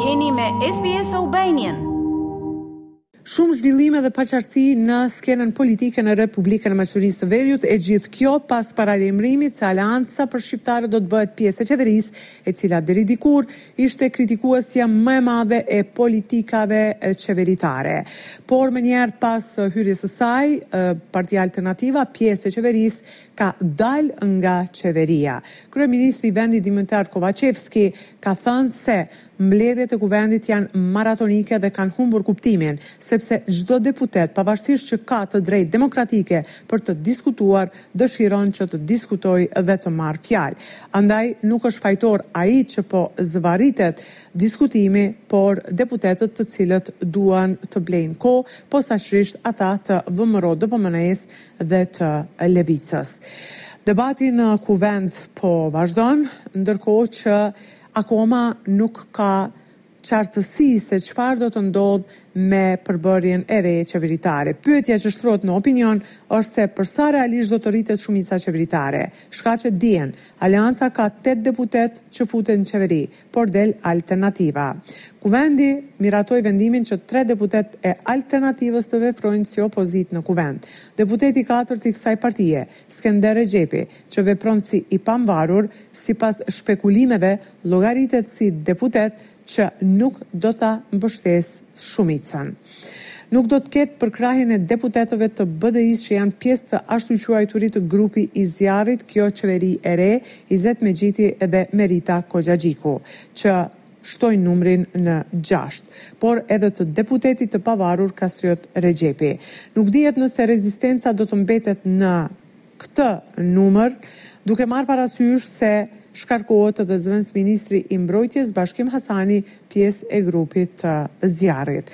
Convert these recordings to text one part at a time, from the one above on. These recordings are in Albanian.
Jeni me SBS Albanian. Shumë zhvillime dhe paqartësi në skenën politike në Republikën e Maqedonisë së Veriut, e gjithë kjo pas paralajmërimit se Aleanca për Shqiptarët do të bëhet pjesë e qeverisë, e cila deri dikur ishte kritikuesja më e madhe e politikave qeveritare. Por menjëherë pas hyrjes së saj, Partia Alternativa, pjesë e qeverisë, ka dalë nga qeveria. Kryeministri i vendit Dimitar Kovaçevski ka thënë se mbledhjet e Kuvendit janë maratonike dhe kanë humbur kuptimin, sepse çdo deputet, pavarësisht që ka të drejtë demokratike për të diskutuar, dëshiron që të diskutojë dhe të marrë fjalë. Andaj, nuk është fajtor ai që po zvarritet diskutimi, por deputetët të cilët duan të blejnë kohë, posaçërisht ata të VMRO-DPMNE-së, dhe të Levicës. Debati në Kuvend po vazhdon, ndërkohë që akoma nuk ka qartësi se çfarë do të ndodhë me përbërjen e re qeveritare. Pyetja që shtrohet në opinion është se për sa realisht do të rritet shumica qeveritare. Shkaqet dihen, Aleanca ka tetë deputetë që futen në qeveri, por del Alternativa. Kuvendi miratoi vendimin që tre deputetë e Alternativës të veprojnë si opozitë në Kuvend. Deputeti i katërt i kësaj partie, Skënder Rexhepi, që vepron si i pamvarur, sipas shpekulimeve llogaritet si deputet që nuk do ta mbështesë shumicën. Nuk do të ketë përkrahjen e deputetëve të BDI-së që janë pjesë të ashtuquajturit të grupi i zjarrit kjo qeveri e re, Izet Mexhiti dhe Merita Koxhaxhiku, që shtojnë numrin në gjashtë, por edhe të deputetit të pavarur Kastriot Rexhepi. Nuk dihet nëse rezistenca do të mbetet në këtë numër, duke marrë parasysh se shkarkohet edhe zëvendësministri i Mbrojtjes, Bashkim Hasani, pjesë e grupit të zjarrit.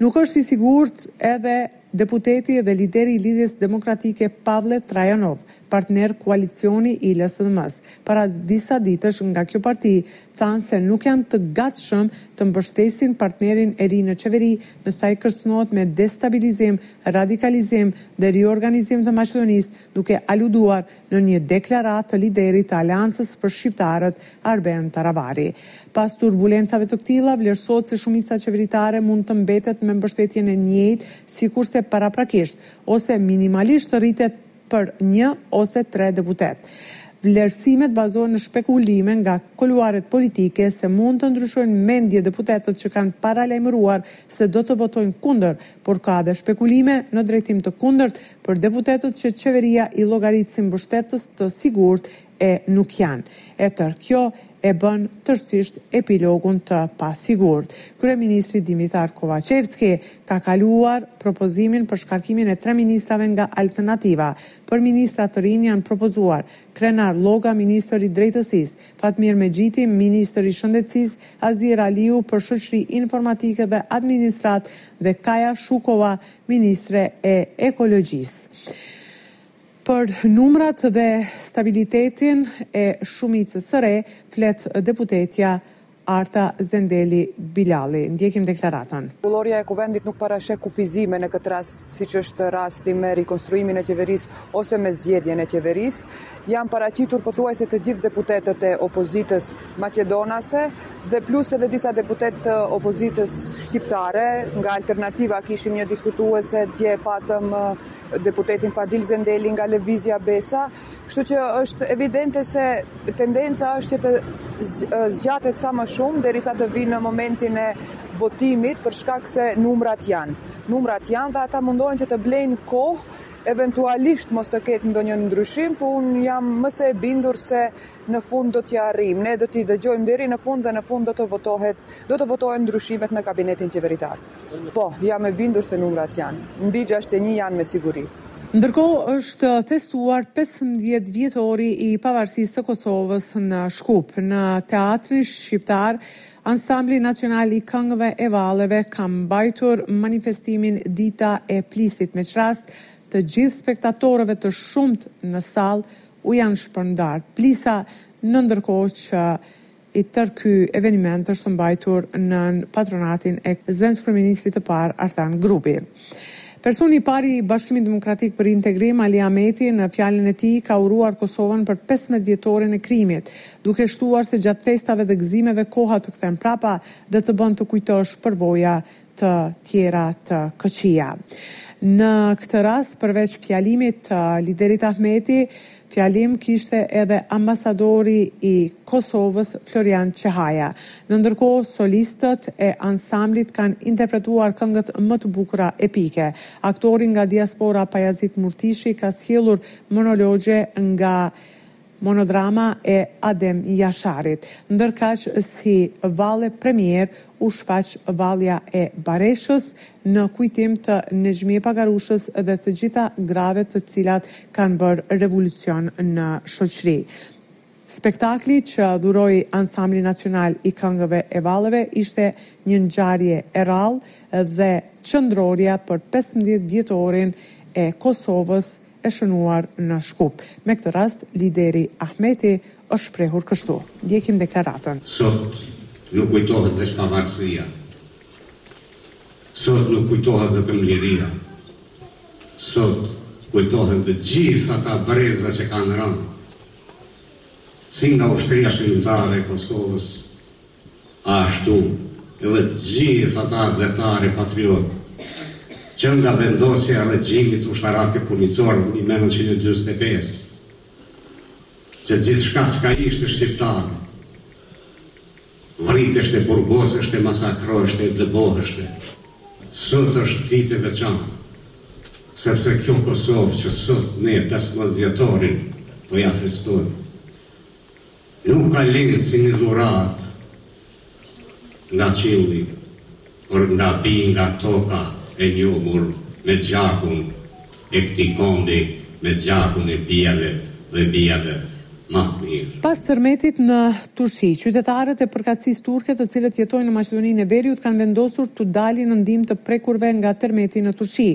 Nuk është i sigurt edhe deputeti dhe lideri i Lidhjes Demokratike Pavle Trajanov, partner koalicioni i LSDM-së, para disa ditësh nga kjo parti thanë se nuk janë të gatshëm të mbështesin partnerin e ri në qeveri nëse ai kërcënohet me destabilizim, radikalizim dhe riorganizim të Maqedonisë, duke aluduar në një deklaratë të liderit të Aleancës për Shqiptarët, Arben Taravari. Pas turbulencave të këtilla, vlerësohet se shumica qeveritare mund të mbetet me mbështetjen e njëjtë sikurse paraprakisht, ose minimalisht të rritet, për një ose tre deputetë. Vlerësimet bazohen në shpekulime nga koluaret politike se mund të ndryshojnë mendje deputetët që kanë paralajmëruar se do të votojnë kundër, por ka dhe shpekulime në drejtim të kundërt për deputetët që qeveria i llogarit si mbështetës të sigurt e nuk janë, e tërë kjo e bën tërësisht epilogun të pasigurt. Kryeministri Dimitar Kovaçevski ka kaluar propozimin për shkarkimin e tre ministrave nga Alternativa. Për ministra të rinj janë propozuar, Krenar Lloga, ministër i Drejtësisë, Fatmir Mexhiti, ministër i Shëndetësisë, Azir Aliu për Shoqëri Informatike dhe Administratë dhe Kaja Shukova, ministre e Ekologjisë. Për numrat dhe stabilitetin e shumicës së re flet deputetja Arta Zendeli Bilali. Ndjekim deklaratën. Rregullorja e Kuvendit nuk parasheh kufizime në këtë rast, siç është rasti me rikonstruimin e Qeverisë ose me zgjedhjen e Qeverisë. Janë paraqitur pothuajse të gjithë deputetët e opozitës maqedonase dhe plus edhe disa deputetë të opozitës shqiptare. Nga Alternativa kishim një diskutuese, dje patëm deputetin Fadil Zendeli nga Lëvizja Besa, kështu që është evidente se tendenca është që të zgjatet sa më shumë derisa të vijnë në momentin e votimit për shkak se numrat janë. Numrat janë dhe ata mundohen që të blejnë kohë, eventualisht mos të ketë ndonjë ndryshim, por unë jam më se e bindur se në fund do t'i arrijmë, ne do t'i dëgjojmë deri në fund dhe në fund do të votohet, do të votohen ndryshimet në kabinetin qeveritar. Po, jam e bindur se numrat janë. Mbi gjashtëdhjetë e një janë me siguri. Ndërkohë është festuar pesëmbëdhjetë vjetori i Pavarësisë së Kosovës në Shkup. Në Teatrin Shqiptar, Ansambli Nacional i Këngëve e Valleve ka mbajtur manifestimin Dita e Plisit me ç'rast të gjithë spektatorëve të shumtë në sallë u janë shpërndarë plisa në ndërkohë që i tërë ky eveniment është mbajtur nën patronatin e zëvendëskryeministrit të parë Artan Grubi. Personi i parë i Bashkimit Demokratik për Integrim, Ali Ahmeti, në fjalën e tij ka uruar Kosovën për pesëmbëdhjetë vjetorin e krijimit, duke shtuar se gjatë festave dhe gëzimeve koha të kthen prapa dhe të bën të kujtosh përvoja të tjera të këqija. Në këtë rast, përveç fjalimit të liderit Ahmeti, fjalim kishte edhe ambasadori i Kosovës, Florian Qehaja. Në ndërkohë, solistët e ansamblit kanë interpretuar këngët më të bukura epike. Aktori nga diaspora Bajazit Murtishi ka sjellur monologje nga monodrama e Adem Jasharit, ndërkaq si valle premierë u shfaq vallja e Bareshës në kujtim të Nexhmije Pagarushës dhe të gjitha grave të cilat kanë bërë revolucion në shoqëri. Spektakli që dhuroi Ansambli Nacional i Këngëve e Valleve ishte një ngjarje e rrallë dhe qendrorja për pesëmbëdhjetë vjetorin e Kosovës e shënuar në Shkup. Me këtë rast, lideri Ahmeti është shprehur kështu. Ndjekim deklaratën. Sot nuk kujtohet veç pavarësia. Sot nuk kujtohet vetëm liria. Sot kujtohen të gjithë ata breza që kanë rënë si nga Ushtria Çlirimtare e Kosovës, Ashtu edhe të gjithë ata atdhetarë e patriotë, që nga vendosja e regjimit ushtarak e policor më një mijë e nëntëqind e dyzet e pesë, që gjithçka çka ishte shqiptare, vriteshte, burgoseshte, masakroheshte e dëboheshte. Sot është ditë e veçantë, sepse kjo Kosovë që sot ne pesëmbëdhjetë vjetorin po ia festojmë, Nuk ka rënë si një dhuratë nga qielli, por ka mbi nga toka e njomur me gjakun e këtij kombi, me gjakun e bijve dhe bijave ma të mirë. Pas tërmetit në Turqi, qytetarët e përkatësisë turke të cilët jetojnë në Maqedoninë e Veriut kanë vendosur t'u dalin në ndihmë të prekurve nga tërmeti në Turqi.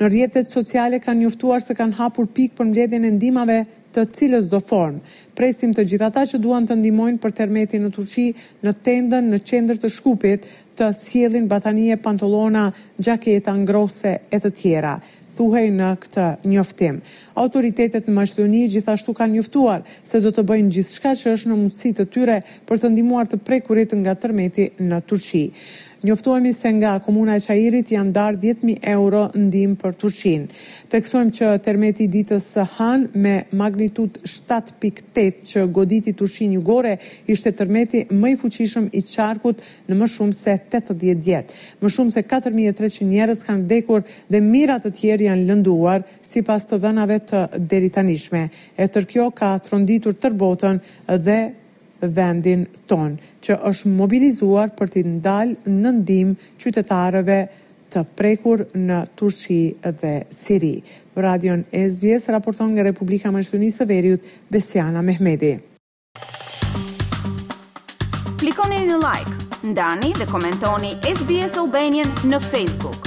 Në rrjetet sociale kanë njoftuar se kanë hapur pikë për mbledhjen e ndihmave, të cilësdo formë. Presim të gjithë ata që duan të ndihmojnë për tërmetin në Turqi, në tendën në qendër të Shkupit, të sjellin batanije, pantollona, xhaketa, ngrohëse e të tjera, thuhej në këtë njoftim. Autoritetet në Maqedoni gjithashtu kanë njoftuar se do të bëjnë gjithçka që është në mundësi të tyre për të ndihmuar të prekurit nga tërmeti në Turqi. Njoftohemi se nga Komuna e Çairit janë ndarë dhjetë mijë euro ndihmë për Turqinë. Theksojmë që tërmeti i ditës së hënë me magnitudë shtatë pikë tetë që goditi Turqinë jugore ishte tërmeti më i fuqishëm i qarkut në më shumë se tetëdhjetë vjet. Më shumë se katër mijë e treqind njerëz kanë vdekur dhe mijëra të tjerë janë lënduar, sipas të dhënave të deritanishme. E tërë kjo ka tronditur tërë botën dhe vendin tonë, që është mobilizuar për t'i dalë në ndihmë qytetarëve të prekur në Turqi dhe Siri. Për Radion SBS raporton nga Republika e Maqedonisë së Veriut, Besiana Mehmeti. Klikoni në Like, ndani dhe komentoni SBS Albanian në Facebook.